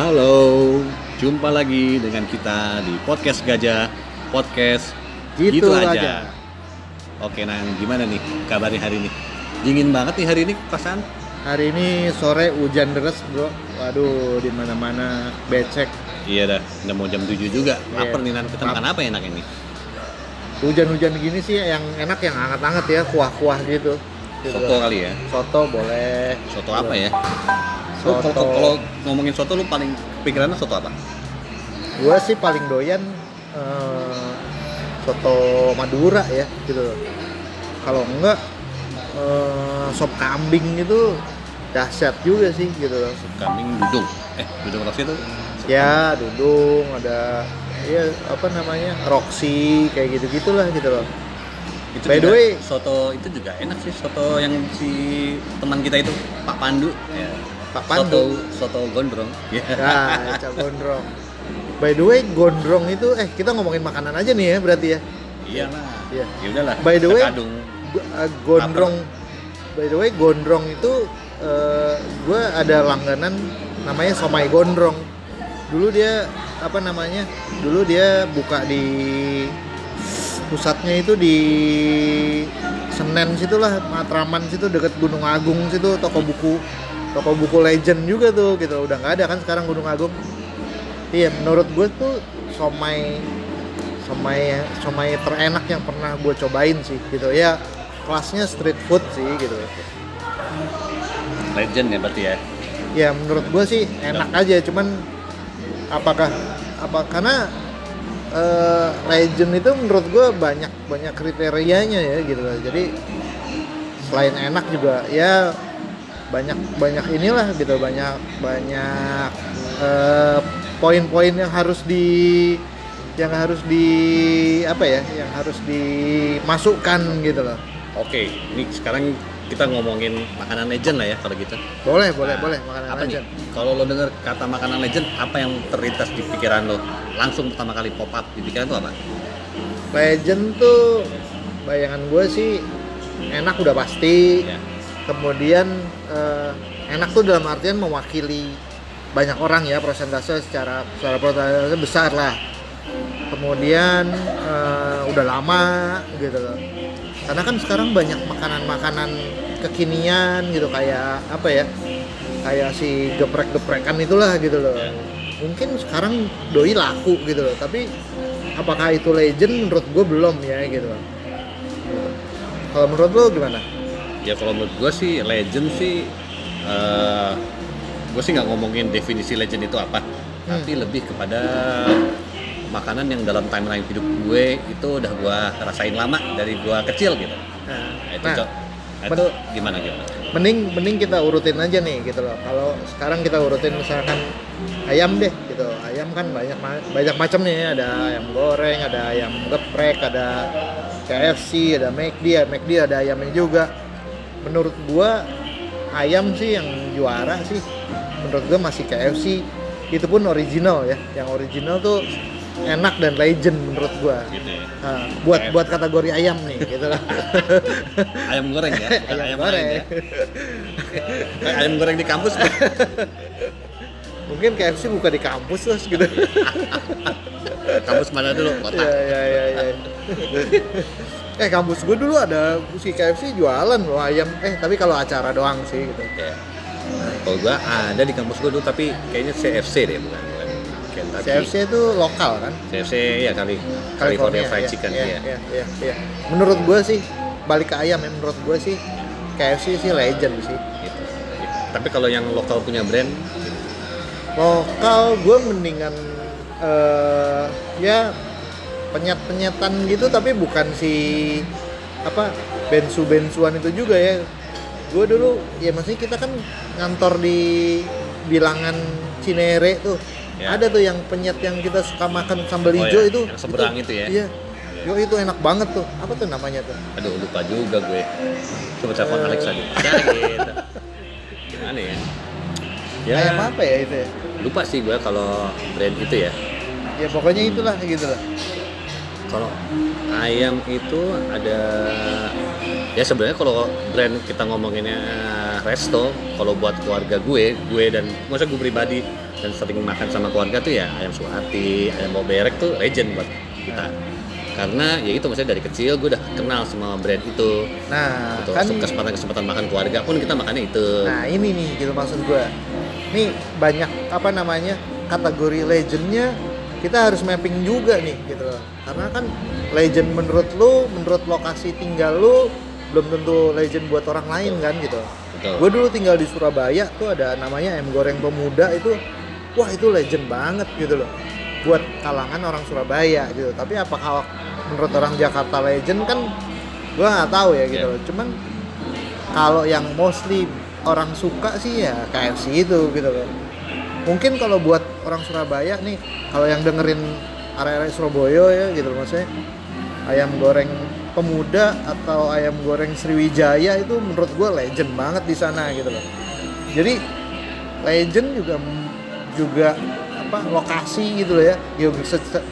Halo, jumpa lagi dengan kita di podcast Gajah Podcast Gitu aja. Oke, nah gimana nih kabarnya hari ini? Dingin banget nih hari ini pasan. Hari ini sore hujan deras, Bro. Waduh, di mana-mana becek. Iya dah, udah mau jam 7 juga. Iya. Lapar nih nanti kita makan apa enak ini? Hujan-hujan gini sih yang enak yang hangat-hangat ya, kuah-kuah gitu. Gitu. Soto kali ya. Soto boleh. Soto apa ya? Soto. kalau kalau ngomongin soto lu paling pikirannya soto apa? Gua sih paling doyan eh, soto Madura ya, gitu. Kalau enggak eh, sop kambing itu dahsyat juga sih gitu loh. Kambing dudung. Eh, dudung Roxy itu Ya, dudung, ada ya apa namanya? Roxy kayak gitu-gitulah gitu loh. Itu By the way- soto itu juga enak sih soto yang si teman kita itu Pak Pandu ya. Pak Pandu. soto soto gondrong ya Nah, Gondrong. By the way, gondrong itu eh kita ngomongin makanan aja nih ya berarti ya. iyalah Iya. ya udahlah By the way- terkadung eh, gondrong by the way, gondrong itu eh gue ada langganan namanya somai gondrong. Dulu dia apa namanya? Dulu dia buka di pusatnya itu di Senen situlah Matraman situ deket Gunung Agung situ toko buku toko buku legend juga tuh gitu. Udah nggak ada kan sekarang Gunung Agung? Iya menurut gue tuh somai somai somai terenak yang pernah gue cobain sih gitu. Ya kelasnya street food sih gitu. Legend ya berarti ya? Ya menurut gue sih enak aja cuman apakah apa karena eh, legend itu menurut gue banyak banyak kriterianya ya gitu. Loh jadi selain enak juga ya banyak banyak inilah gitu. Banyak banyak eh, poin-poin yang harus di yang harus di apa ya yang harus dimasukkan gitu loh. Oke ini sekarang kita ngomongin makanan legend lah ya kalau gitu. Boleh boleh Nah, boleh makanan apa legend. Kalau lo denger kata makanan legend apa yang terlintas di pikiran lo langsung pertama kali pop up di pikiran lo apa Legend tuh bayangan gue sih enak udah pasti. ya Kemudian eh, enak tuh dalam artian mewakili banyak orang ya persentase secara secara persentase besar lah. Kemudian eh, udah lama gitu loh. Karena kan sekarang banyak makanan-makanan kekinian gitu kayak apa ya? Kayak si geprek-geprekan itulah gitu loh. Ya. Mungkin sekarang doi laku gitu loh, tapi apakah itu legend menurut gue belum ya gitu loh. Kalau menurut lo gimana? ya kalau menurut gue sih legend sih eh gue sih nggak ngomongin definisi legend itu apa tapi lebih kepada makanan yang dalam timeline hidup gue itu udah gue rasain lama dari gue kecil gitu nah, itu Nah. Nah, itu gimana gimana mending mending kita urutin aja nih gitu loh. Kalau sekarang kita urutin misalkan ayam deh gitu. Ayam kan banyak banyak macam nih, ada ayam goreng, ada ayam geprek, ada KFC, ada McD, ya McD ada ayamnya juga. Menurut gua ayam sih yang juara sih. Menurut gua masih KFC. Itu pun original ya. Yang original tuh enak dan legend menurut gua. gitu ya Nah, buat buat kategori ayam nih gitu lah. ayam goreng ya ayam, lain goreng. ya. Ayam goreng di kampus Mungkin KFC buka di kampus terus gitu. kampus mana dulu kota Iya iya iya iya. eh kampus gue dulu ada si KFC jualan loh ayam. Eh tapi kalau acara doang sih gitu. ya kalau gue ada di kampus gue dulu tapi kayaknya CFC deh bukan Kentucky. CFC itu lokal kan? CFC ya kali California Fried iya, Chicken iya, iya, iya. Menurut gue sih balik ke ayam ya menurut gue sih KFC sih legend sih. Gitu. Tapi kalau yang lokal punya brand, Lokal gue mendingan eh ya penyet-penyetan gitu tapi bukan si apa bensu-bensuan itu juga ya. Gue dulu ya maksudnya kita kan ngantor di bilangan Cinere tuh. Ya. Ada tuh yang penyet yang kita suka makan sambal Oh hijau ya, itu. yang seberang itu ya? Iya. Yo itu enak banget tuh. Apa tuh namanya tuh? aduh lupa juga gue. Coba telepon Eh. Alex. Ya gitu. Gimana ya? Ya, Ayam apa ya itu ya? lupa sih gue kalau brand itu ya. Ya pokoknya itulah gitu lah. Kalau ayam itu ada ya sebenarnya kalau brand kita ngomonginnya resto kalau buat keluarga gue gue dan masa gue pribadi dan sering makan sama keluarga tuh ya ayam suhati ayam boberek tuh legend buat kita karena ya itu maksudnya dari kecil gue udah kenal sama brand itu nah gitu. kan kesempatan kesempatan makan keluarga pun kita makannya itu nah ini nih gitu maksud gue nih banyak apa namanya kategori legendnya kita harus mapping juga nih gitu loh. karena kan legend menurut lu menurut lokasi tinggal lu belum tentu legend buat orang lain kan gitu. Gue dulu tinggal di Surabaya tuh ada namanya ayam goreng pemuda itu wah itu legend banget gitu loh. Buat kalangan orang Surabaya gitu. Tapi apakah menurut orang Jakarta legend kan gue nggak tahu ya gitu Iya. loh. Cuman kalau yang mostly orang suka sih ya KFC itu gitu loh mungkin kalau buat orang Surabaya nih kalau yang dengerin area-area Surabaya ya gitu loh maksudnya ayam goreng pemuda atau ayam goreng Sriwijaya itu menurut gue legend banget di sana gitu loh. Jadi legend juga juga apa lokasi gitu loh ya.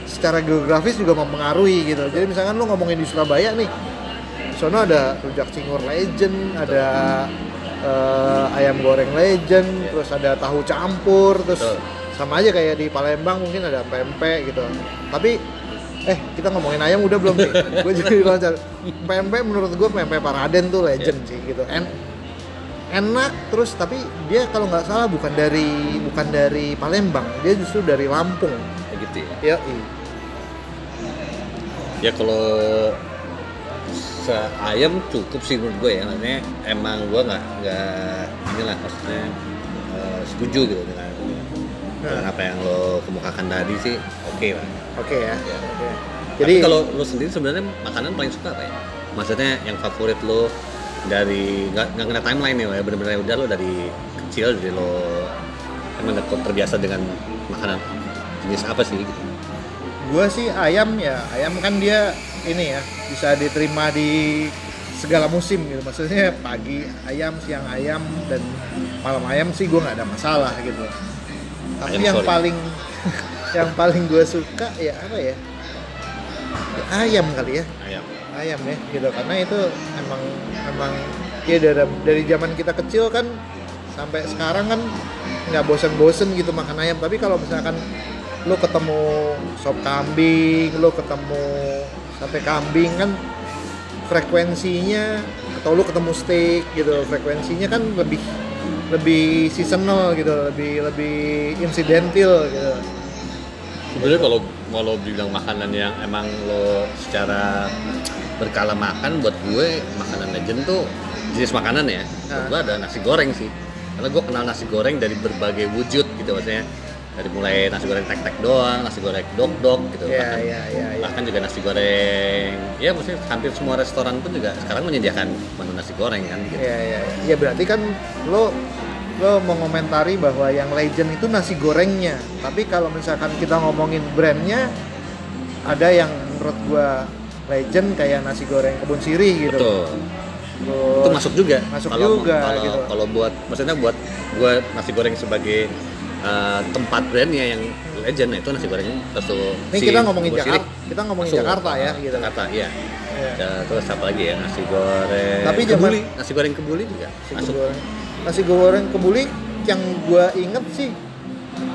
Secara geografis juga mempengaruhi gitu. Jadi misalkan lu ngomongin di Surabaya nih sono ada rujak cingur legend ada eh, ayam goreng legend terus ada tahu campur terus Betul. sama aja kayak di Palembang mungkin ada pempek gitu. Tapi eh kita ngomongin ayam udah belum sih gue jadi loncat. Pempek menurut gue pempek Paraden tuh legend sih gitu. En- enak terus tapi dia kalau nggak salah bukan dari bukan dari Palembang dia justru dari Lampung. Kayak gitu ya? Ya ya kalau ayam cukup sih menurut gue ya maksudnya emang gue nggak nggak inilah maksudnya eh, setuju gitu dengan, dengan apa yang lo kemukakan tadi sih oke lah oke ya Ya. Oke. jadi jadi kalau lo sendiri sebenarnya makanan paling suka apa ya maksudnya yang favorit lo dari nggak nggak kena timeline ya bener-bener udah lo dari kecil dari lo emang udah terbiasa dengan makanan jenis apa sih gitu gue sih ayam ya ayam kan dia ini ya bisa diterima di segala musim gitu. Maksudnya pagi ayam siang ayam dan malam ayam sih gue nggak ada masalah gitu. Tapi Ayam, yang sorry. paling yang paling gue suka ya apa ya? Ya, ayam kali ya. Ayam. Ayam ya gitu. Karena itu emang emang ya dari dari zaman kita kecil kan sampai sekarang kan nggak bosen-bosen gitu makan ayam. Tapi kalau misalkan lo ketemu sop kambing lo ketemu sate kambing kan frekuensinya atau lo ketemu steak gitu frekuensinya kan lebih lebih seasonal gitu lebih lebih insidental gitu Sebenarnya kalau kalau bilang makanan yang emang lo secara berkala makan buat gue makanan legend tuh jenis makanan ya. Nah. gue ada nasi goreng sih. Karena gue kenal nasi goreng dari berbagai wujud gitu maksudnya. Dari mulai nasi goreng tek-tek doang, nasi goreng dok-dok gitu. ya bahkan, ya ya ya bahkan juga nasi goreng. Ya maksudnya hampir semua restoran pun juga sekarang menyediakan menu nasi goreng kan gitu. Ya, ya, ya berarti kan lo lo mengomentari bahwa yang legend itu nasi gorengnya. Tapi kalau misalkan kita ngomongin brandnya, ada yang menurut gua legend kayak nasi goreng kebun sirih gitu. Betul. Terus- itu masuk juga masuk kalau juga, kalau gitu. kalau buat maksudnya buat gue nasi goreng sebagai uh, tempat brandnya yang legend itu nasi goreng resto Ini kita ngomongin Jakarta, kita ngomongin Masuk. Jakarta ya gitu. Jakarta iya Iya. Ya, terus apa lagi ya nasi goreng Tapi zaman- kebuli nasi goreng kebuli juga Nasi masuk goreng. Nasi goreng kebuli yang gua inget sih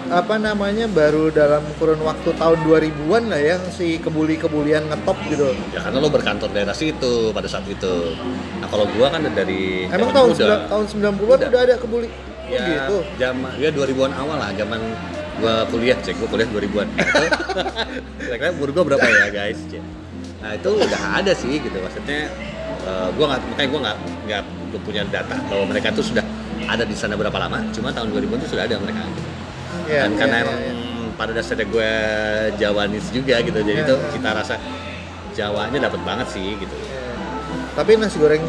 apa namanya baru dalam kurun waktu tahun 2000-an lah ya si kebuli-kebulian ngetop gitu. ya karena lo berkantor daerah situ pada saat itu nah kalau gua kan dari Emang tahun muda. tahun 90-an Udah. udah ada kebuli. Oh, ya gitu. zaman ya 2000-an awal lah zaman gua kuliah cek gua kuliah 2000-an kira-kira umur gua berapa ya guys Cek. nah itu udah ada sih gitu maksudnya eh, gua nggak makanya gua nggak nggak punya data bahwa mereka tuh sudah ada di sana berapa lama cuma tahun 2000 itu sudah ada mereka gitu. Iya, dan iya, karena iya, emang iya. pada dasarnya gue Jawanis juga gitu jadi Iya, itu iya. cita rasa Jawanya dapat banget sih gitu Tapi nasi goreng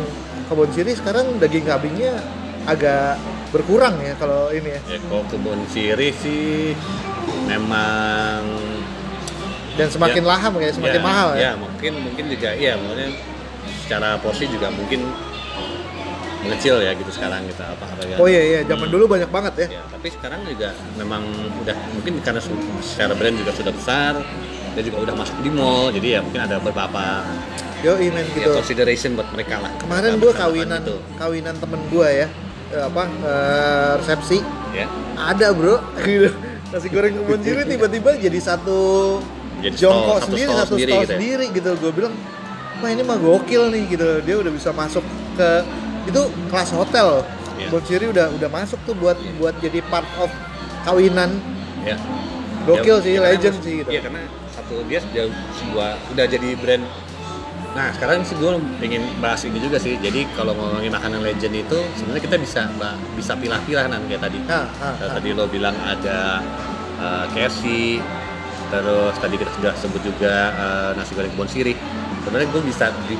kebun sirih sekarang daging kambingnya agak berkurang ya kalau ini ya. ya kalau kebun sirih sih memang Dan semakin Ya. laham kayak semakin mahal ya. ya mungkin mungkin juga iya maksudnya secara porsi juga mungkin mengecil ya gitu sekarang gitu apa ya. Oh iya iya, zaman dulu banyak banget ya. Ya, tapi sekarang juga memang udah mungkin karena secara brand juga sudah besar dan juga udah masuk di mall jadi ya mungkin ada beberapa Yo men ya, gitu. consideration buat mereka lah Kemarin gue kawinan gitu. kawinan temen gue ya. Eh, apa eh, resepsi ya ada bro gitu nasi goreng kebun siri tiba-tiba jadi satu Jadi jongkok stall, satu sendiri stall satu sendiri stall gitu ya? sendiri gitu gue bilang wah ini mah gokil nih gitu dia udah bisa masuk ke itu kelas hotel Iya. kebun udah udah masuk tuh buat buat jadi part of kawinan ya Gokil sih, karena legend sih gitu. Iya karena satu dia sudah sebuah udah jadi brand. Nah sekarang sih gue ingin bahas ini juga sih. Jadi kalau ngomongin makanan legend itu sebenarnya kita bisa mbak bisa pilah-pilah nan kayak tadi. nah, Kayak nah. Tadi lo bilang ada uh, KFC, terus tadi kita sudah sebut juga uh, nasi goreng kebun sirih. Sebenarnya gue bisa di,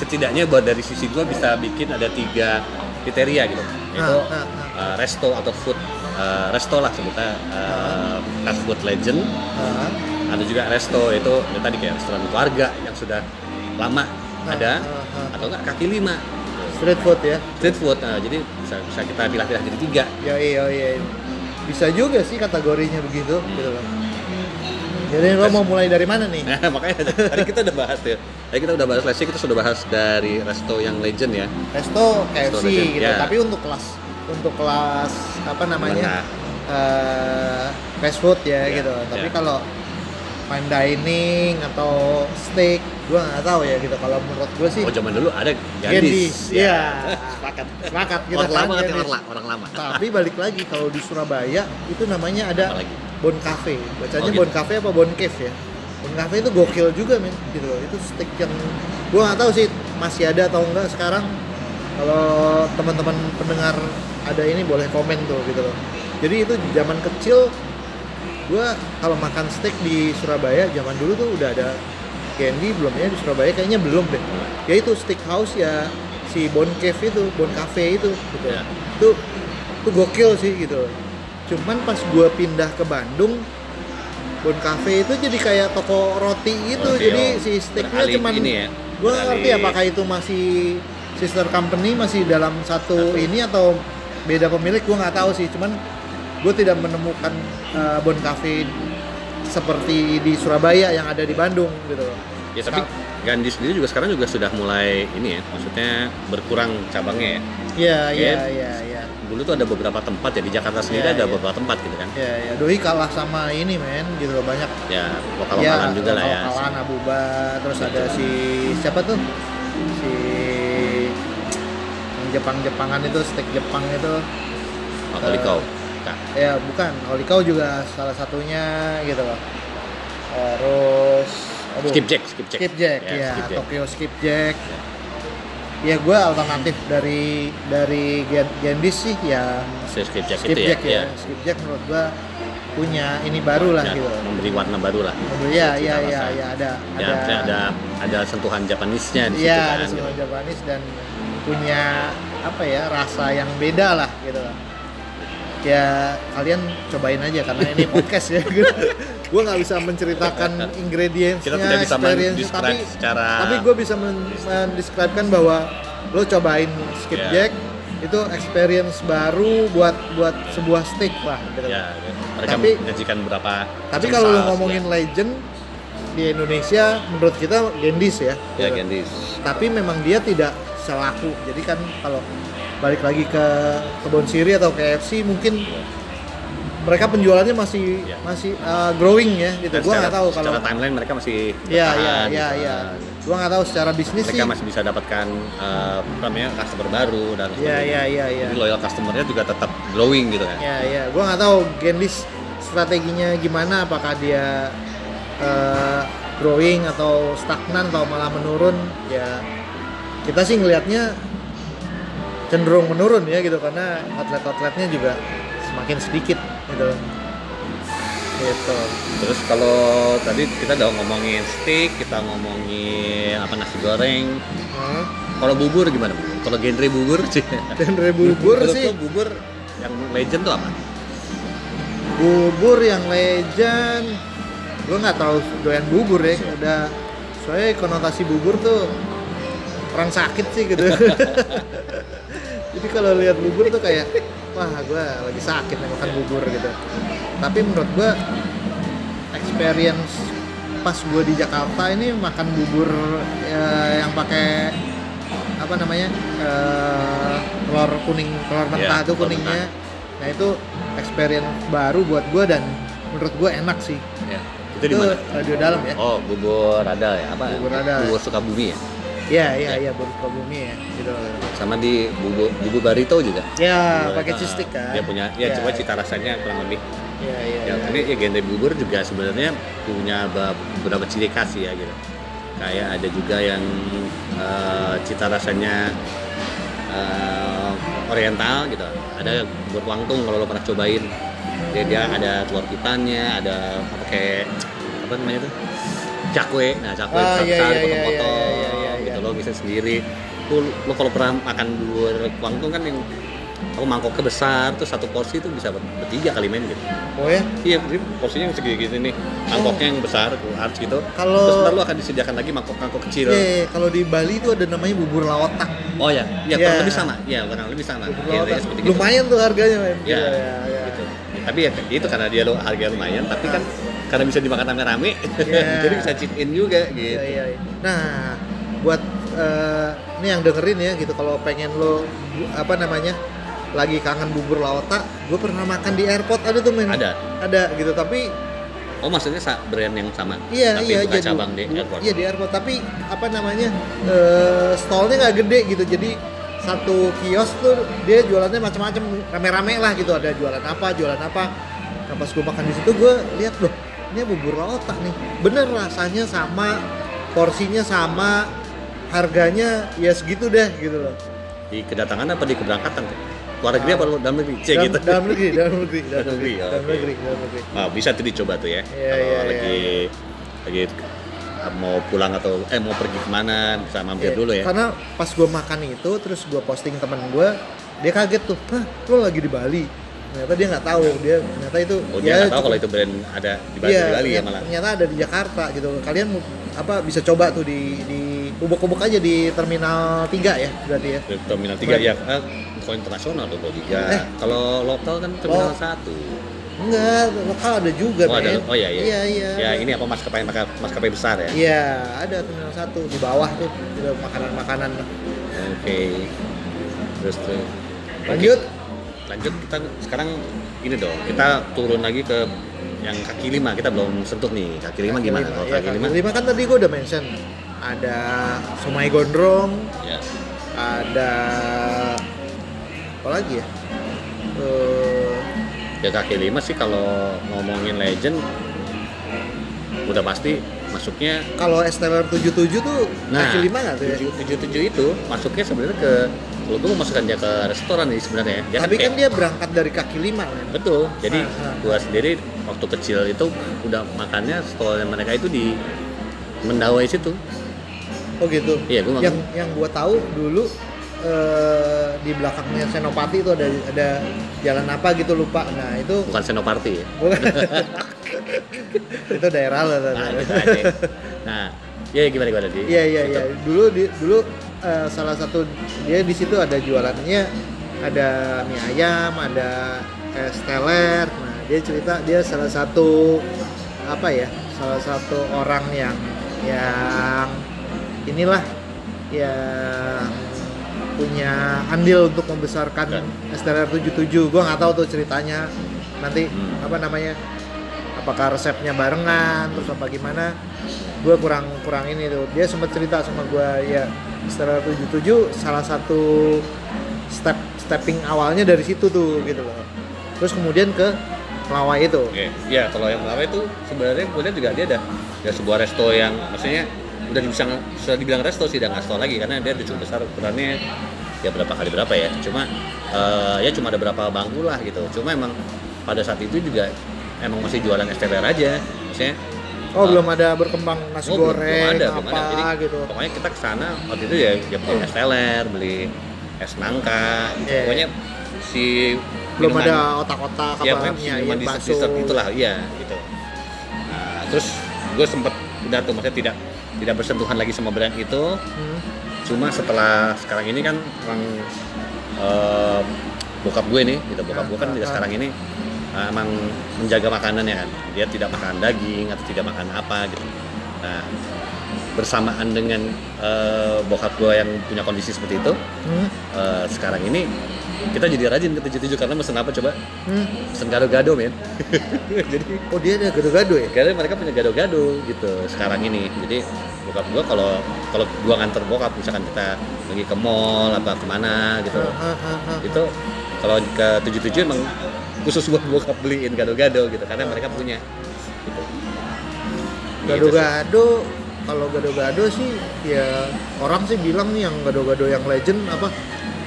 setidaknya buat dari sisi gue bisa bikin ada tiga kriteria gitu. Itu Nah, nah, nah. uh, resto atau food uh, resto lah sebutnya uh, fast food legend ada juga resto itu ya tadi kayak restoran keluarga yang sudah lama. Nah, ada? nah, nah. atau enggak? Kaki lima. Street food ya? Street food. Nah, jadi bisa, bisa kita pilah-pilah jadi tiga. Ya iya iya bisa juga sih kategorinya begitu gitu loh. Jadi lo mau mulai dari mana nih? Nah makanya tadi kita udah bahas ya. Tadi kita udah bahas Lesi kita sudah bahas dari resto yang legend ya. Resto KFC legend, gitu. Ya. tapi untuk kelas untuk kelas apa namanya eh, fast food ya, Ya, gitu. Tapi ya. kalau fine dining atau steak gua nggak tahu ya gitu kalau menurut gua sih oh zaman dulu ada Gandis, Gandis iya. sepakat. Sepakat kita orang lama kan, orang, orang lama. Tapi balik lagi kalau di Surabaya itu namanya ada? Bon Cafe. Bacanya Oh, gitu. Bon Cafe apa Bon Cave ya? Bon Cafe itu gokil juga men gitu loh. Itu steak yang gua nggak tahu sih masih ada atau enggak sekarang. Kalau teman-teman pendengar ada ini boleh komen tuh gitu loh. Jadi itu zaman kecil gua kalau makan steak di Surabaya zaman dulu tuh udah ada Candy belum ya di Surabaya kayaknya belum deh. Ya itu steak house ya si Bon Cave itu Bon Cafe itu gitu. Ya. itu itu gokil sih gitu. Cuman pas gua pindah ke Bandung Bon Cafe itu jadi kayak toko roti gitu. Oke, jadi oh. si steaknya cuman ini ya gua nggak ngerti apakah itu masih sister company masih dalam satu, ini atau beda pemilik gua nggak tahu sih. Cuman gue tidak menemukan uh, Bon Cafe seperti di Surabaya yang ada di Bandung gitu. Loh ya tapi Gandhi sendiri juga sekarang juga sudah mulai ini ya maksudnya berkurang cabangnya ya. Iya iya iya iya. Dulu tuh ada beberapa tempat ya di Jakarta Iya, sendiri ada iya. beberapa tempat gitu kan. Ya ya Doi kalah sama ini men gitu loh banyak. Ya lokal lokalan juga lah ya. Lokal-lokalan Abuba terus ada si siapa tuh? Si Jepang-Jepangan itu steak Jepang itu. Otolikau Kak. ya bukan Olikau juga salah satunya gitu loh terus aduh, skip jack skip jack Skipjack ya, skip jack. Tokyo Skipjack ya gue alternatif dari dari Gen- Gendis sih ya skip jack itu Skipjack ya, ya, Skipjack menurut gue punya ini baru lah Ya, gitu memberi warna baru lah ya Cita ya rasa. ya ya ada ya ada ada ada sentuhan Japanisnya di situ Iya, kan ada gitu. semua Japanis dan punya apa ya rasa yang beda lah gitu loh. Ya kalian cobain aja karena ini podcast ya. gue nggak bisa menceritakan ingredientsnya, kita tidak bisa experience-nya, mendescribe tapi secara tapi gue bisa men- mendescribekan bahwa lo cobain skipjack itu experience baru buat buat sebuah steak lah gitu. ya mereka Tapi- menyajikan berapa Tapi kalau lo ngomongin legend di Indonesia menurut kita Gendis ya. ya, ya gitu. Gendis tapi memang dia tidak selaku jadi kan kalau balik lagi ke kebun siri atau KFC mungkin mereka penjualannya masih Ya. masih uh, growing ya gitu Dan gua nggak tahu kalau secara timeline mereka masih ya ya bertahan, ya gitu. ya gua nggak tahu secara bisnis mereka sih masih bisa dapatkan apa namanya customer baru dan ya sebagainya. ya ya ya Jadi loyal customernya juga tetap growing gitu kan. ya ya gua nggak tahu Gendis strateginya gimana apakah dia uh, growing atau stagnan atau malah menurun ya kita sih ngelihatnya cenderung menurun ya gitu karena outlet-outletnya juga semakin sedikit gitu gitu Terus kalau tadi kita udah ngomongin steak, kita ngomongin apa nasi goreng. hmm. Kalau bubur gimana? Kalau genre bubur sih. genre bubur sih bubur yang legend tuh apa? bubur yang legend gue nggak terlalu doyan bubur ya udah soalnya konotasi bubur tuh orang sakit sih gitu jadi kalau lihat bubur tuh kayak wah gue lagi sakit nih makan bubur gitu tapi menurut gue experience pas gue di Jakarta ini makan bubur ya, yang pakai apa namanya eh, telur kuning telur mentah Iya, tuh kuningnya nah itu experience baru buat gue dan menurut gue enak sih Ya. Itu di mana? radio dalam ya Oh, bubur radal ya? Apa? Bubur radal. Bubur Sukabumi ya? Iya iya Ya. iya baru Sukabumi ya gitu Sama di bubur bubur barito juga. ya Bubur pakai cheese stick kan Dia punya, ya, coba cita rasanya kurang lebih. iya iya Ya, iya. ini ya genre bubur juga sebenarnya punya be- beberapa ciri khas ya gitu. Kayak ada juga yang eh, cita rasanya eh, oriental gitu. Ada bubur wangtung kalau lo pernah cobain. Dia, dia ada telur hitamnya, ada apa kayak apa namanya tuh? Cakwe. Nah, cakwe iya, besar iya, iya, potong-potong iya, iya, iya, gitu iya. lo bisa sendiri. Tuh lo kalau pernah makan bubur wangtung kan yang apa mangkoknya besar terus satu porsi itu bisa ber- bertiga kali main gitu. oh ya Iya, jadi porsinya yang segini gini nih. Mangkoknya yang besar, harus gitu. Kalau- Terus ntar lu akan disediakan lagi mangkok-mangkok kecil. Iya, iya, kalau di Bali itu ada namanya bubur laotak. Oh ya, ya Iya. kurang lebih sama. Iya, kurang lebih sama. Bubur Iya, iya, gitu. Lumayan tuh harganya, men. Iya, iya, iya. gitu. Tapi ya gitu karena dia lo harga lumayan, tapi kan karena bisa dimakan rame-rame, Iya. jadi bisa chip in juga gitu. Iya, iya, iya. Nah, buat eh, ini yang dengerin ya gitu kalau pengen lo apa namanya? lagi kangen bubur laotak, gue pernah makan di airport ada tuh men. Ada. Ada gitu, tapi Oh maksudnya sa- brand yang sama? iya tapi iya bukan jadi cabang di airport. Iya di airport, tapi apa namanya? eh stallnya nggak gede gitu. Jadi satu kios tuh dia jualannya macam-macam rame-rame lah gitu ada jualan apa jualan apa nah pas gue makan di situ gue lihat loh ini bubur laotak nih bener rasanya sama porsinya sama harganya ya segitu deh gitu loh Di kedatangan apa di keberangkatan? Luar negeri apa dalam negeri? Cek dalam, gitu. dalam negeri dalam negeri dalam Dalam negeri negeri, dalam negeri dalam negeri Nah, bisa tuh dicoba tuh ya. Iya, Kalau iya, lagi lagi mau pulang atau eh mau pergi ke mana bisa mampir Iya, dulu ya. Karena pas gue makan itu terus gue posting temen gue, dia kaget tuh, hah lo lagi di Bali? Ternyata dia nggak tahu, dia ternyata itu Oh dia nggak tahu kalau itu brand ada di Bali, iya, di Bali ya malah. Ternyata ada di Jakarta gitu. Kalian apa bisa coba tuh di di ubuk-ubuk aja di terminal 3 ya berarti ya. Di Terminal 3 ya, eh, kalau internasional tuh kalau tiga. Eh. Kalau lokal kan terminal Oh. satu. Enggak, lokal ada juga, Oh, ada, oh iya iya. Iya, iya. Ya ini apa maskapai maskapai, besar ya? Iya, ada terminal satu di bawah tuh, ada makanan-makanan. Oke. Terus tuh. Lanjut. Lanjut kita sekarang ini dong. Kita turun lagi ke yang kaki lima kita belum sentuh nih kaki lima gimana kalau Ya, kaki lima kaki lima kan tadi gue udah mention ada somai gondrong, ya ada apa lagi ya? Eh, ya kaki lima sih kalau ngomongin legend udah pasti masuknya kalau Esteller 77 tuh nah kaki lima nggak tuh ya? tujuh tujuh tujuh itu masuknya sebenarnya ke kalau gue mau masukkan dia ke restoran nih sebenarnya ya Tapi kan dia berangkat dari kaki lima kan? betul jadi Ah, ah. gua sendiri waktu kecil itu udah makannya stolnya mereka itu di Mendawai situ Oh gitu. Iya, gua. Yang yang gua tahu dulu eh, di belakangnya Senopati itu ada ada jalan apa gitu lupa. Nah itu bukan Senoparty ya itu daerah lah. nah, gitu aja. nah ya gimana gimana di Iya iya iya. Dulu di dulu eh, salah satu dia di situ ada jualannya ada mie ayam, ada es teler. Nah, dia cerita dia salah satu apa ya? Salah satu orang yang yang inilah yang punya andil untuk membesarkan Kan. STLR 77 gua nggak tahu tuh ceritanya. Nanti Hmm. apa namanya apakah resepnya barengan terus apa gimana. Gue kurang kurang ini tuh. Dia sempat cerita sama gue ya STLR 77 salah satu step stepping awalnya dari situ tuh gitu loh. Terus kemudian ke Melawai itu. Oke, ya kalau yang Melawai itu sebenarnya gue lihat juga dia ada ya sebuah resto yang maksudnya udah bisa sudah dibilang resto sih udah nggak resto lagi karena dia udah cukup besar ukurannya ya berapa kali berapa ya cuma eh, ya cuma ada berapa bangku lah gitu cuma emang pada saat itu juga emang masih jualan STBR aja maksudnya oh eh, belum ada berkembang nasi oh, goreng belum ada, apa belum ada. Jadi, gitu pokoknya kita ke sana waktu itu ya, ya beli es teler beli es nangka gitu. Iya. pokoknya si belum minuman- ada otak-otak ya apa mie minuman bakso dessert itulah iya gitu nah, terus gue sempet udah tuh maksudnya tidak tidak bersentuhan lagi sama brand itu Hmm. cuma setelah sekarang ini kan orang eh, bokap gue nih gitu bokap gue kan Ah, juga ah, sekarang ini eh, emang menjaga makanannya kan dia tidak makan daging atau tidak makan apa gitu nah bersamaan dengan eh, bokap gue yang punya kondisi seperti itu Hmm. eh, sekarang ini kita jadi rajin ke tujuh-tujuh karena mesen apa coba Hmm. mesen gado-gado men jadi Oh dia ada gado-gado ya? karena mereka punya gado-gado gitu sekarang ini jadi bokap gua kalau kalau gua nganter bokap misalkan kita lagi ke mall apa ke mana gitu Ah, ah, ah. itu kalau ke tujuh tujuh emang khusus buat bokap beliin gado-gado gitu karena mereka punya gitu. Gitu. Gado-gado kalau gado-gado sih ya orang sih bilang nih yang gado-gado yang legend apa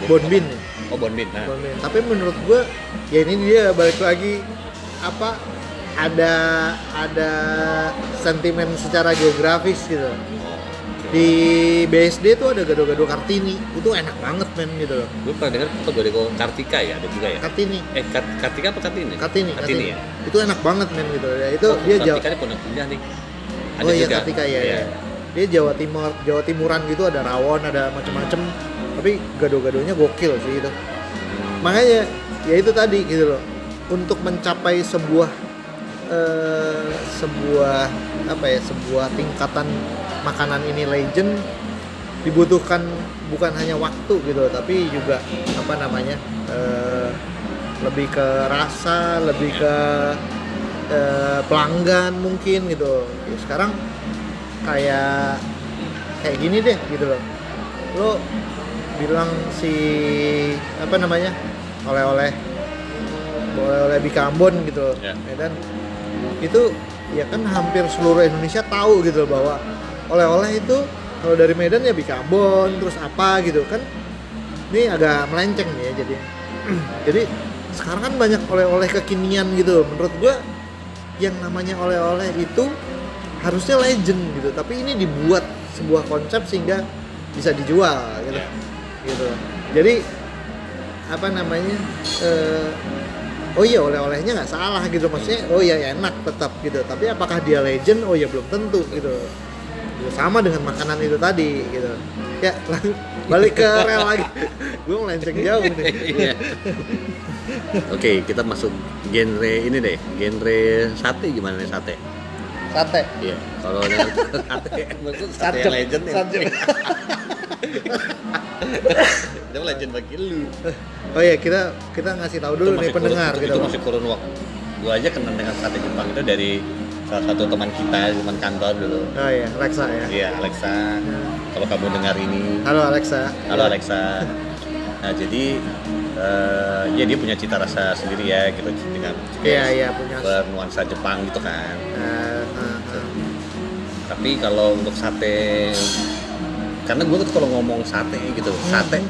Bonbin ya. Oh bonbin nah Bonbin. Tapi menurut gua ya ini dia balik lagi apa ada ada sentimen secara geografis gitu. Di BSD tuh ada gado-gado Kartini. Itu enak banget men gitu loh. gue pernah dengar apa gado Kartika ya ada juga ya Kartini. eh Kar- Kartika apa Kartini Kartini, Kartini ya Itu enak banget men gitu. Ya itu Oh, dia. Kartika ini pondok indah nih oh iya Kartika ya, Iya. ya. Dia Jawa Timur, Jawa Timuran gitu ada rawon, ada macem-macem. Tapi gado-gadonya gokil sih itu. Makanya ya itu tadi gitu loh. Untuk mencapai sebuah eh, sebuah apa ya sebuah tingkatan makanan ini legend dibutuhkan bukan hanya waktu gitu tapi juga apa namanya eh, lebih ke rasa lebih ke eh, pelanggan mungkin gitu Ya, sekarang kayak kayak gini deh gitu loh lo bilang si apa namanya oleh-oleh oleh-oleh Bika Ambon gitu. Loh Ya. Medan itu ya kan hampir seluruh Indonesia tahu gitu loh bahwa oleh-oleh itu kalau dari Medan ya Bika Ambon terus apa gitu kan? Ini agak melenceng nih ya jadi. Jadi sekarang kan banyak oleh-oleh kekinian gitu menurut gua yang namanya oleh-oleh itu harusnya legend gitu. Tapi ini dibuat sebuah konsep sehingga bisa dijual gitu. Ya. Gitu. Jadi apa namanya eh, oh iya oleh-olehnya nggak salah gitu. Maksudnya oh iya enak tetap gitu. Tapi apakah dia legend? Oh ya belum tentu gitu. Ya, sama dengan makanan itu tadi gitu. Ya balik ke rel lagi. Gue melenceng jauh nih. Iya. Oke, kita masuk genre ini deh, genre sate gimana nih sate? Sate Iya, kalau sate, sate yang legend nih. sarjep. Itu legend bagi lu. oh iya kita kita ngasih tahu dulu nih pendengar kurun, gitu Itu masih kurun waktu. Gua aja kenal dengan sate Jepang itu dari salah satu teman kita, teman kantor dulu. oh iya Alexa ya Iya, Alexa. Kalau kamu dengar ini, halo Alexa halo Alexa. Nah, jadi eh, ya dia punya cita rasa sendiri ya gitu dengan iya iya punya bernuansa Jepang gitu kan. Eh. Tapi kalau untuk sate, karena gue tuh kalau ngomong sate gitu, sate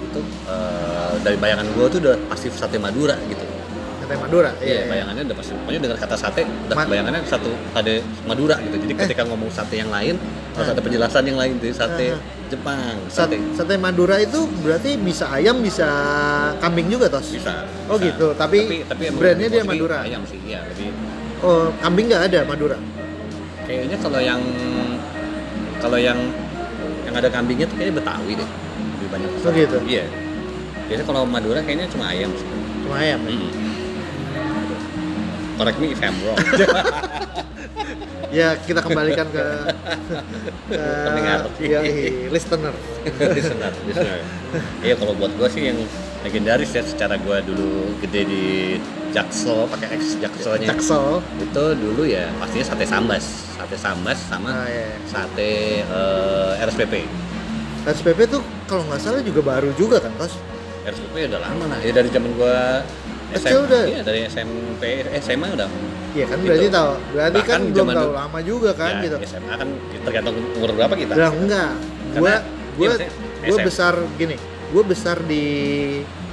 itu eh, dari bayangan gue tuh udah pasti sate Madura gitu. sate Madura Iya, iya, iya. bayangannya udah pasti. Pokoknya dengar kata sate, udah Ma- bayangannya satu sate Madura gitu. Jadi ketika ngomong sate yang lain, harus Eh. ada penjelasan yang lain. Jadi sate Eh, eh. Jepang, Sate, sate Madura itu berarti bisa ayam bisa kambing juga tos bisa. Oh bisa. gitu, tapi emang brandnya dia Madura. Ayam sih, iya lebih. oh kambing nggak ada Madura Kayaknya kalau yang kalau yang yang ada kambingnya tuh kayaknya Betawi deh. Lebih banyak. Oh, gitu? Iya. Biasanya kalau Madura kayaknya cuma ayam sih. cuma ayam ya? Hmm. Correct me if I'm wrong. ya kita kembalikan ke, ke Pendengar. ya, listener listener, listener. Iya kalau buat gue sih yang legendaris ya secara gue dulu gede di Jaksel pakai X Jakselnya. Jaksel. Itu dulu ya pastinya sate sambas. Sate sambas sama Ah, iya. sate eh, RSPP SPP tuh kalau nggak salah juga baru juga kan tos RSPP udah lama lah. Ya dari zaman gue Kecil udah. iya dari SMP eh, SMA udah. Iya kan Gitu. berarti tahu. Berarti kan Bahkan belum zaman tahu dulu- lama juga kan ya, gitu. SMA kan tergantung umur berapa kita. Lah enggak. Gua Karena, gua iya, maksudnya gua besar gini. Gua besar di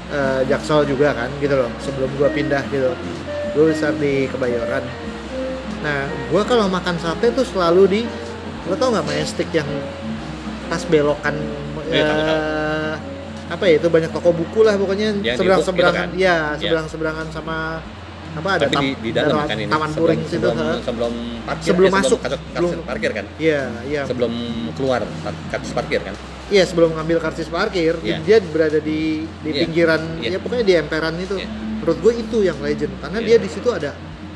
eh, Jaksel juga kan gitu loh sebelum gua pindah gitu gua besar di Kebayoran nah gua kalau makan sate tuh selalu di lo tau nggak majestic yang pas belokan Iya, tahu, tahu. eh, apa ya itu banyak toko buku lah pokoknya Yang seberang gitu seberangan kan? ya Iya. seberang seberangan sama apa ada tapi tam- di, di dalam ada kan ini taman sebelum, puring situ sebelum, ha? sebelum parkir Sebelum eh, masuk, kartu, belum- kartu parkir kan iya iya sebelum keluar kartu parkir kan Iya sebelum ngambil karcis parkir, Iya. dia berada di di Iya. pinggiran, Iya. ya pokoknya di emperan itu. Iya. Menurut gue itu yang legend, karena Iya. dia di situ ada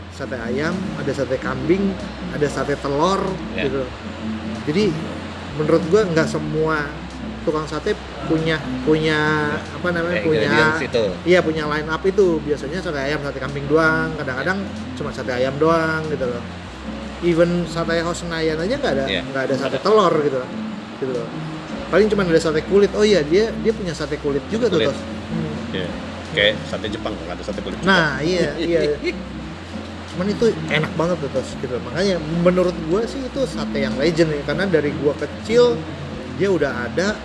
sate ayam, ada sate kambing, ada sate telur, Iya. gitu. jadi menurut gua nggak semua tukang sate punya punya apa namanya punya iya punya line up itu biasanya sate ayam sate kambing doang kadang-kadang cuma sate ayam doang gitu loh even sate house Senayan aja nggak ada Iya. nggak ada sate telur gitu gitu loh paling cuma ada sate kulit oh iya dia dia punya sate kulit juga tuh Kulit. Tos. Hmm. Iya. Kayak sate Jepang nggak ada sate kulit. Jepang. nah iya iya cuman itu enak banget tuh tos gitu makanya menurut gua sih itu sate yang legend ya karena dari gua kecil dia udah ada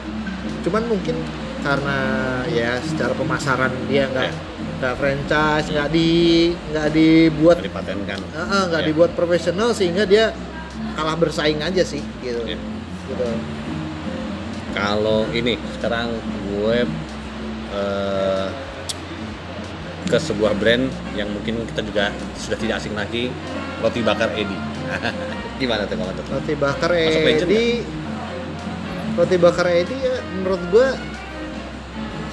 cuman mungkin karena ya secara pemasaran dia nggak Iya. nggak franchise nggak di nggak dibuat Nggak dipatenkan. nggak Iya. dibuat profesional sehingga dia kalah bersaing aja sih gitu Iya. gitu Kalau ini sekarang gue eh, ke sebuah brand yang mungkin kita juga sudah tidak asing lagi, roti bakar Edi. Gimana tuh tuh? roti bakar Masuk legend Edi roti bakar Edi ya menurut gua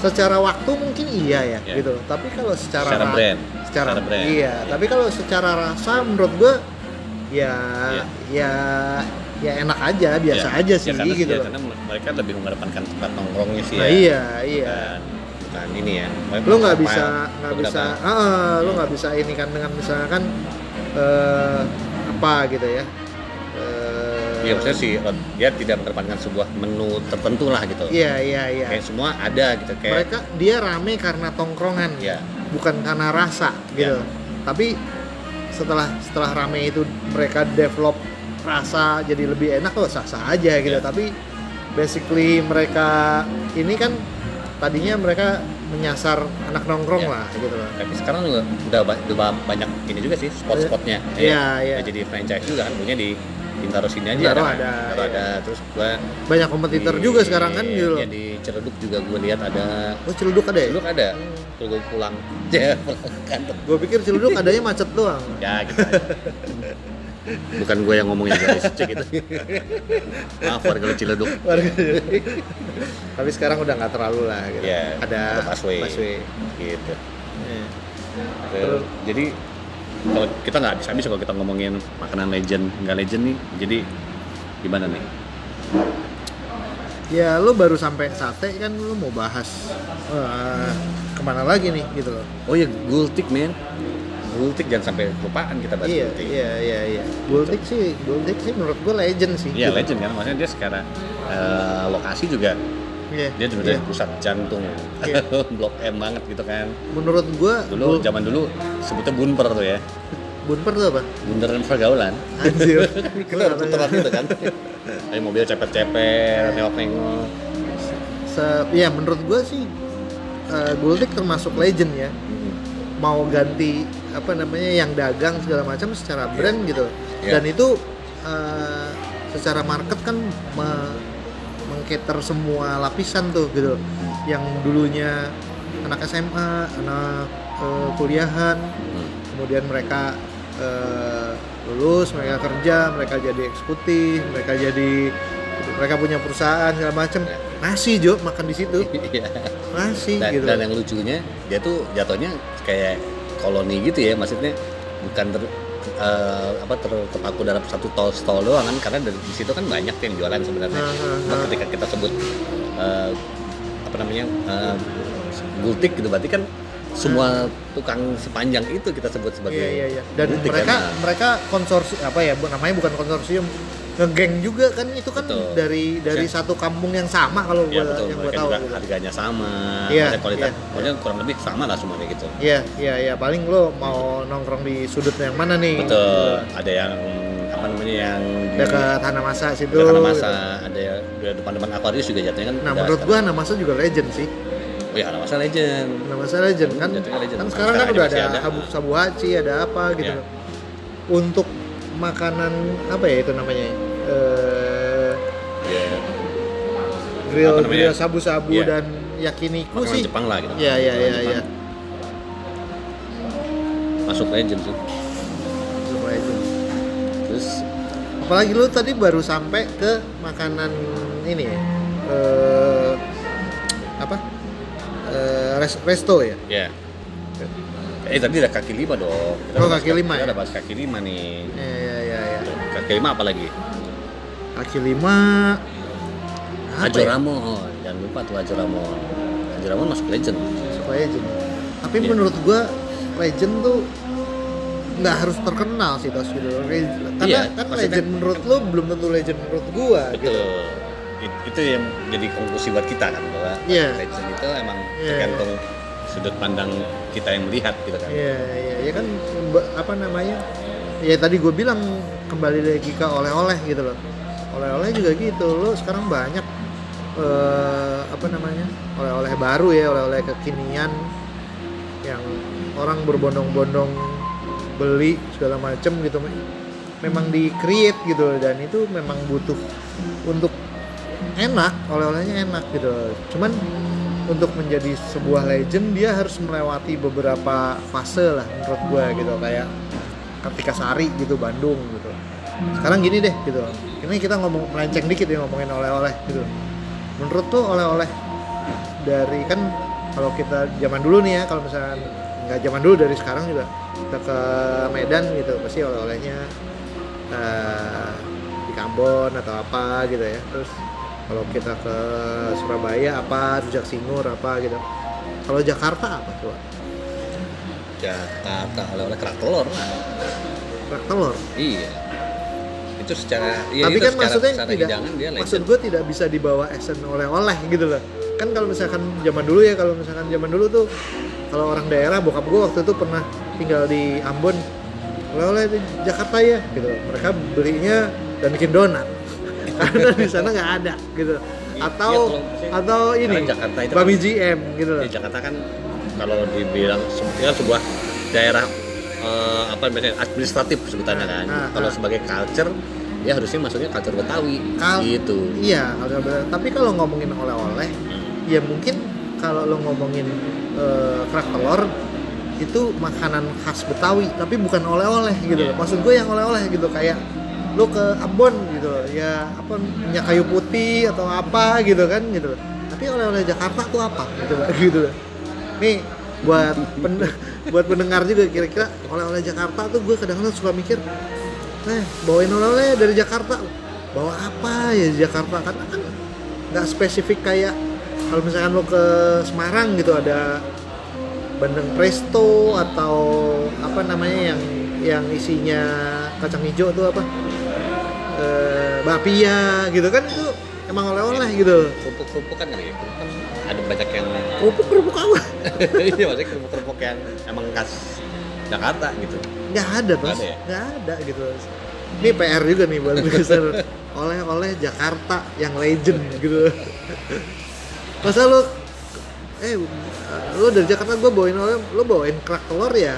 secara waktu mungkin iya ya Iya. gitu tapi kalau secara Secara ra- brand. secara, Secara brand. iya Iya. tapi kalau secara rasa menurut gua ya Iya. ya ya enak aja biasa Ya, aja sih ya, karena, gitu ya, karena mereka lebih mengedepankan tempat nongkrongnya sih nah, ya. iya iya Bukan, bukan ini ya. Mereka lo nggak bisa nggak bisa ah, ah, lo nggak bisa ini kan dengan misalkan eh, apa gitu ya Eh, Iya maksudnya sih dia tidak mengedepankan sebuah menu tertentu lah gitu. iya iya iya Kayak semua ada gitu kayak. mereka dia rame karena tongkrongan Ya. bukan karena rasa gitu Ya. tapi setelah setelah rame itu mereka develop rasa jadi lebih enak kok sah sah aja gitu Ya. tapi basically mereka ini kan tadinya mereka menyasar anak nongkrong Ya. lah gitu loh Tapi sekarang juga udah, udah banyak ini juga sih spot-spotnya. Iya, iya. Udah jadi franchise juga kan, punya di Bintaro sini aja Bintaro kan. ada, Bintaro iya. ada. Terus gua banyak kompetitor di- juga sekarang kan gitu loh Ya di Ciledug juga gue lihat ada. oh celuduk ada ya Ciledug ada. Gue pulang, ya pulang kantor. gue pikir celuduk adanya macet doang Ya gitu aja. Bukan gue yang ngomongin guys, cek itu. Maaf warga Ciledug. tapi sekarang udah nggak terlalu lah gitu Ya, ada busway. busway. Gitu. Iya. Terus, jadi kalau kita nggak bisa habis kalau kita ngomongin makanan legend nggak legend nih jadi gimana nih Ya lo baru sampai sate kan lo mau bahas eh, ke mana lagi nih gitu loh. oh ya gultik men gultik jangan sampai lupaan kita bahas Iya gultik iya iya iya. Gultik sih Gultik sih menurut gue legend sih. Iya, gitu. legend kan maksudnya dia sekarang eh, lokasi juga Iya. dia iya. sebenarnya pusat jantung Iya. blok M banget gitu kan Menurut gue dulu zaman dulu sebutnya bunper tuh ya Bunper tuh apa? bundaran pergaulan Anjir. ada puteran gitu kan Ayo mobil cepet-cepet nengok-nengok Se- ya menurut gue sih eh, Gultik termasuk legend ya. Mau ganti apa namanya yang dagang segala macam secara brand gitu. Iya. Dan itu eh, secara market kan me- mengcater semua lapisan tuh gitu. Yang dulunya anak SMA, anak eh, kuliahan, Hmm. kemudian mereka eh, lulus, mereka kerja, mereka jadi eksekutif, mereka jadi mereka punya perusahaan segala macam. Nasi Jo makan di situ, Iya. nasi dan, gitu. dan yang lucunya dia tuh jatuhnya kayak koloni gitu ya maksudnya bukan ter, eh, apa ter- terpaku dalam satu tol stall doang kan karena dari di situ kan banyak yang jualan sebenarnya ketika kita sebut eh, apa namanya eh, gultik gitu berarti kan semua tukang sepanjang itu kita sebut sebagai Iya iya iya. Dan gultik mereka kan. Mereka konsorsium apa ya namanya bukan konsorsium ngegeng juga kan itu kan Betul. dari dari Ya. satu kampung yang sama kalau ya gua, betul yang gua tahu gitu. harganya sama ada kualitas pokoknya kurang lebih sama lah semuanya gitu Iya iya iya paling lo mau nongkrong di sudut yang mana nih? betul ada yang apa namanya yang Dekat Hanamasa situ. Udah karena masa gitu. ada ya udah depan-depan Aquarius juga jatuhnya kan. Nah udah menurut gua sekarang. Hanamasa juga legend sih. oh ya masa legend. Hanamasa legend kan. Jatuhnya legend. Kan sekarang kan sekarang udah masih ada, ada. Abu Sabu Haci, ada apa gitu. Iya. Untuk makanan apa ya itu namanya? Eh, Ya, grill namanya? grill sabu-sabu Iya. dan yakiniku makanan sih. Jepang lah gitu. Iya iya Makanan iya Jepang. iya. Masuk legend sih. Super legend. Terus Apalagi lu tadi baru sampai ke makanan ini ya. Eh, apa? Res- resto ya. ya. Eh tadi ada kaki lima dong. Kita Oh, kaki lima Kita ya? ada bahas kaki lima nih. Iya iya iya. iya. Kaki lima apa lagi? kaki lima Ajo ya? Ramon jangan lupa tuh Ajo Ramon Ajo Ramon masuk legend Suka legend tapi Iya. menurut gua legend tuh nggak harus terkenal sih tos gitu Re- karena Iya, kan legend menurut lu belum tentu legend menurut gua gitu betul It- itu yang jadi konklusi buat kita kan bahwa Iya. legend itu emang Iya. tergantung sudut pandang kita yang melihat gitu kan Iya, iya, ya kan apa namanya? Ya tadi gue bilang kembali lagi ke oleh-oleh gitu loh. Oleh-oleh juga gitu. Lo sekarang banyak eh, apa namanya? Oleh-oleh baru ya, oleh-oleh kekinian yang orang berbondong-bondong beli segala macem gitu. Memang di create gitu dan itu memang butuh untuk enak, oleh-olehnya enak gitu. Cuman untuk menjadi sebuah legend dia harus melewati beberapa fase lah menurut gue gitu. Kayak ketika Sari gitu Bandung gitu. Sekarang gini deh gitu. Ini kita ngomong melenceng dikit ya ngomongin oleh-oleh gitu. Menurut tuh oleh-oleh dari kan kalau kita zaman dulu nih ya kalau misalnya nggak zaman dulu dari sekarang juga kita ke Medan gitu pasti oleh-olehnya eh, di Kambon atau apa gitu ya. Terus kalau kita ke Surabaya apa? Rujak Singur apa gitu. Kalau Jakarta apa coba? Jakarta oleh-oleh kerak telur. Lah. kerak telur? Iya. Itu secara ya tapi itu kan secara, maksudnya secara tidak hidangan dia maksud gue tidak bisa dibawa esen oleh-oleh gitu loh. Kan kalau misalkan zaman dulu ya kalau misalkan zaman dulu tuh kalau orang daerah bokap gue waktu itu pernah tinggal di Ambon. Oleh-oleh di Jakarta ya gitu mereka belinya dan bikin donat karena di sana nggak ada gitu atau Iya, kalau- atau ini Jakarta itu Bami kan- GM gitu loh di Jakarta kan kalau dibilang sebetulnya sebuah daerah eh, apa biasanya administratif sebutannya kan Ah, ah, kalau ah. sebagai culture ya harusnya masuknya culture Betawi Kal- gitu Iya, tapi kalau ngomongin oleh-oleh, ya mungkin kalau lo ngomongin eh, kerak telur itu makanan khas Betawi, tapi bukan oleh-oleh gitu. Iya. loh. Maksud gue yang oleh-oleh gitu kayak lo ke Ambon gitu, ya apa minyak kayu putih atau apa gitu kan gitu. Tapi oleh-oleh Jakarta tuh apa gitu, loh, gitu. Nih buat pen- buat pendengar juga kira-kira oleh-oleh Jakarta tuh gue kadang-kadang suka mikir eh bawain oleh-oleh dari Jakarta bawa apa ya Jakarta karena kan nggak spesifik kayak kalau misalkan lo ke Semarang gitu ada bandeng presto atau apa namanya yang yang isinya kacang hijau tuh apa eh bapia gitu kan itu emang oleh-oleh gitu. Kerupuk-kerupuk kan ya? Kerupuk kan ada banyak yang kerupuk kerupuk apa? Iya maksudnya kerupuk-kerupuk yang emang khas Jakarta gitu. Nggak ada Nggak bos ada ya? nggak ada gitu. Ini PR juga nih buat listener oleh-oleh Jakarta yang legend gitu. Masa lu eh lu dari Jakarta gue bawain oleh lu bawain kerak telur ya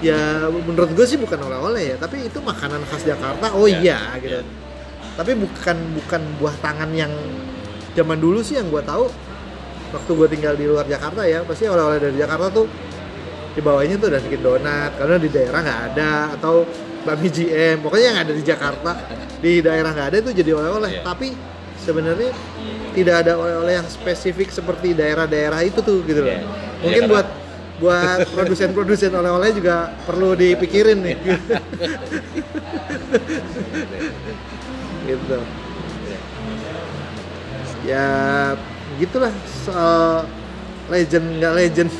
ya menurut gue sih bukan oleh-oleh ya tapi itu makanan khas Jakarta oh Iya, iya gitu iya. tapi bukan bukan buah tangan yang zaman dulu sih yang gue tahu waktu gue tinggal di luar Jakarta ya pasti oleh-oleh dari Jakarta tuh dibawanya tuh dan bikin donat karena di daerah nggak ada atau bami GM pokoknya yang ada di Jakarta di daerah nggak ada itu jadi oleh-oleh Iya. tapi sebenarnya tidak ada oleh-oleh yang spesifik seperti daerah-daerah itu tuh gitu loh Iya. mungkin Iya, karena- buat buat produsen-produsen oleh-oleh juga perlu dipikirin nih. Gitu. Ya gitulah soal legend nggak legend.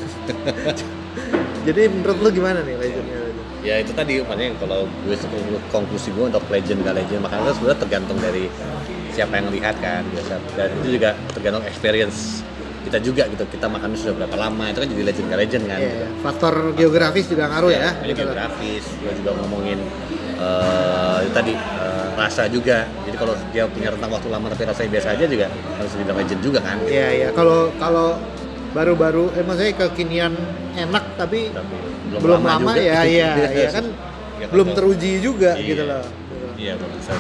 Jadi menurut lu gimana nih legendnya legend? Ya itu tadi makanya kalau gue konklusi gue untuk legend gak legend makanya itu sebenarnya tergantung dari siapa yang lihat kan biasa. Dan itu juga tergantung experience kita juga gitu kita makan sudah berapa lama itu kan jadi legend gak legend kan Iya, gitu. faktor geografis juga ngaruh ya, gitu loh. geografis gue juga ngomongin itu tadi eh, rasa juga jadi kalau dia punya rentang waktu lama tapi rasanya biasa aja juga harus dibilang legend juga kan Iya iya kalau kalau baru-baru eh maksudnya kekinian enak tapi Tapi belum, lama, juga. ya iya iya kan Ya, belum teruji juga Iya. gitu loh. Iya belum bisa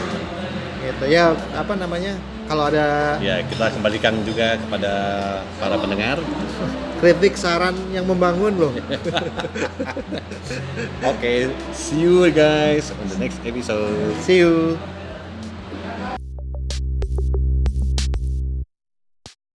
Gitu. Ya apa namanya? Kalau ada ya kita kembalikan juga kepada para pendengar kritik saran yang membangun loh. Oke, see you guys on the next episode. See you.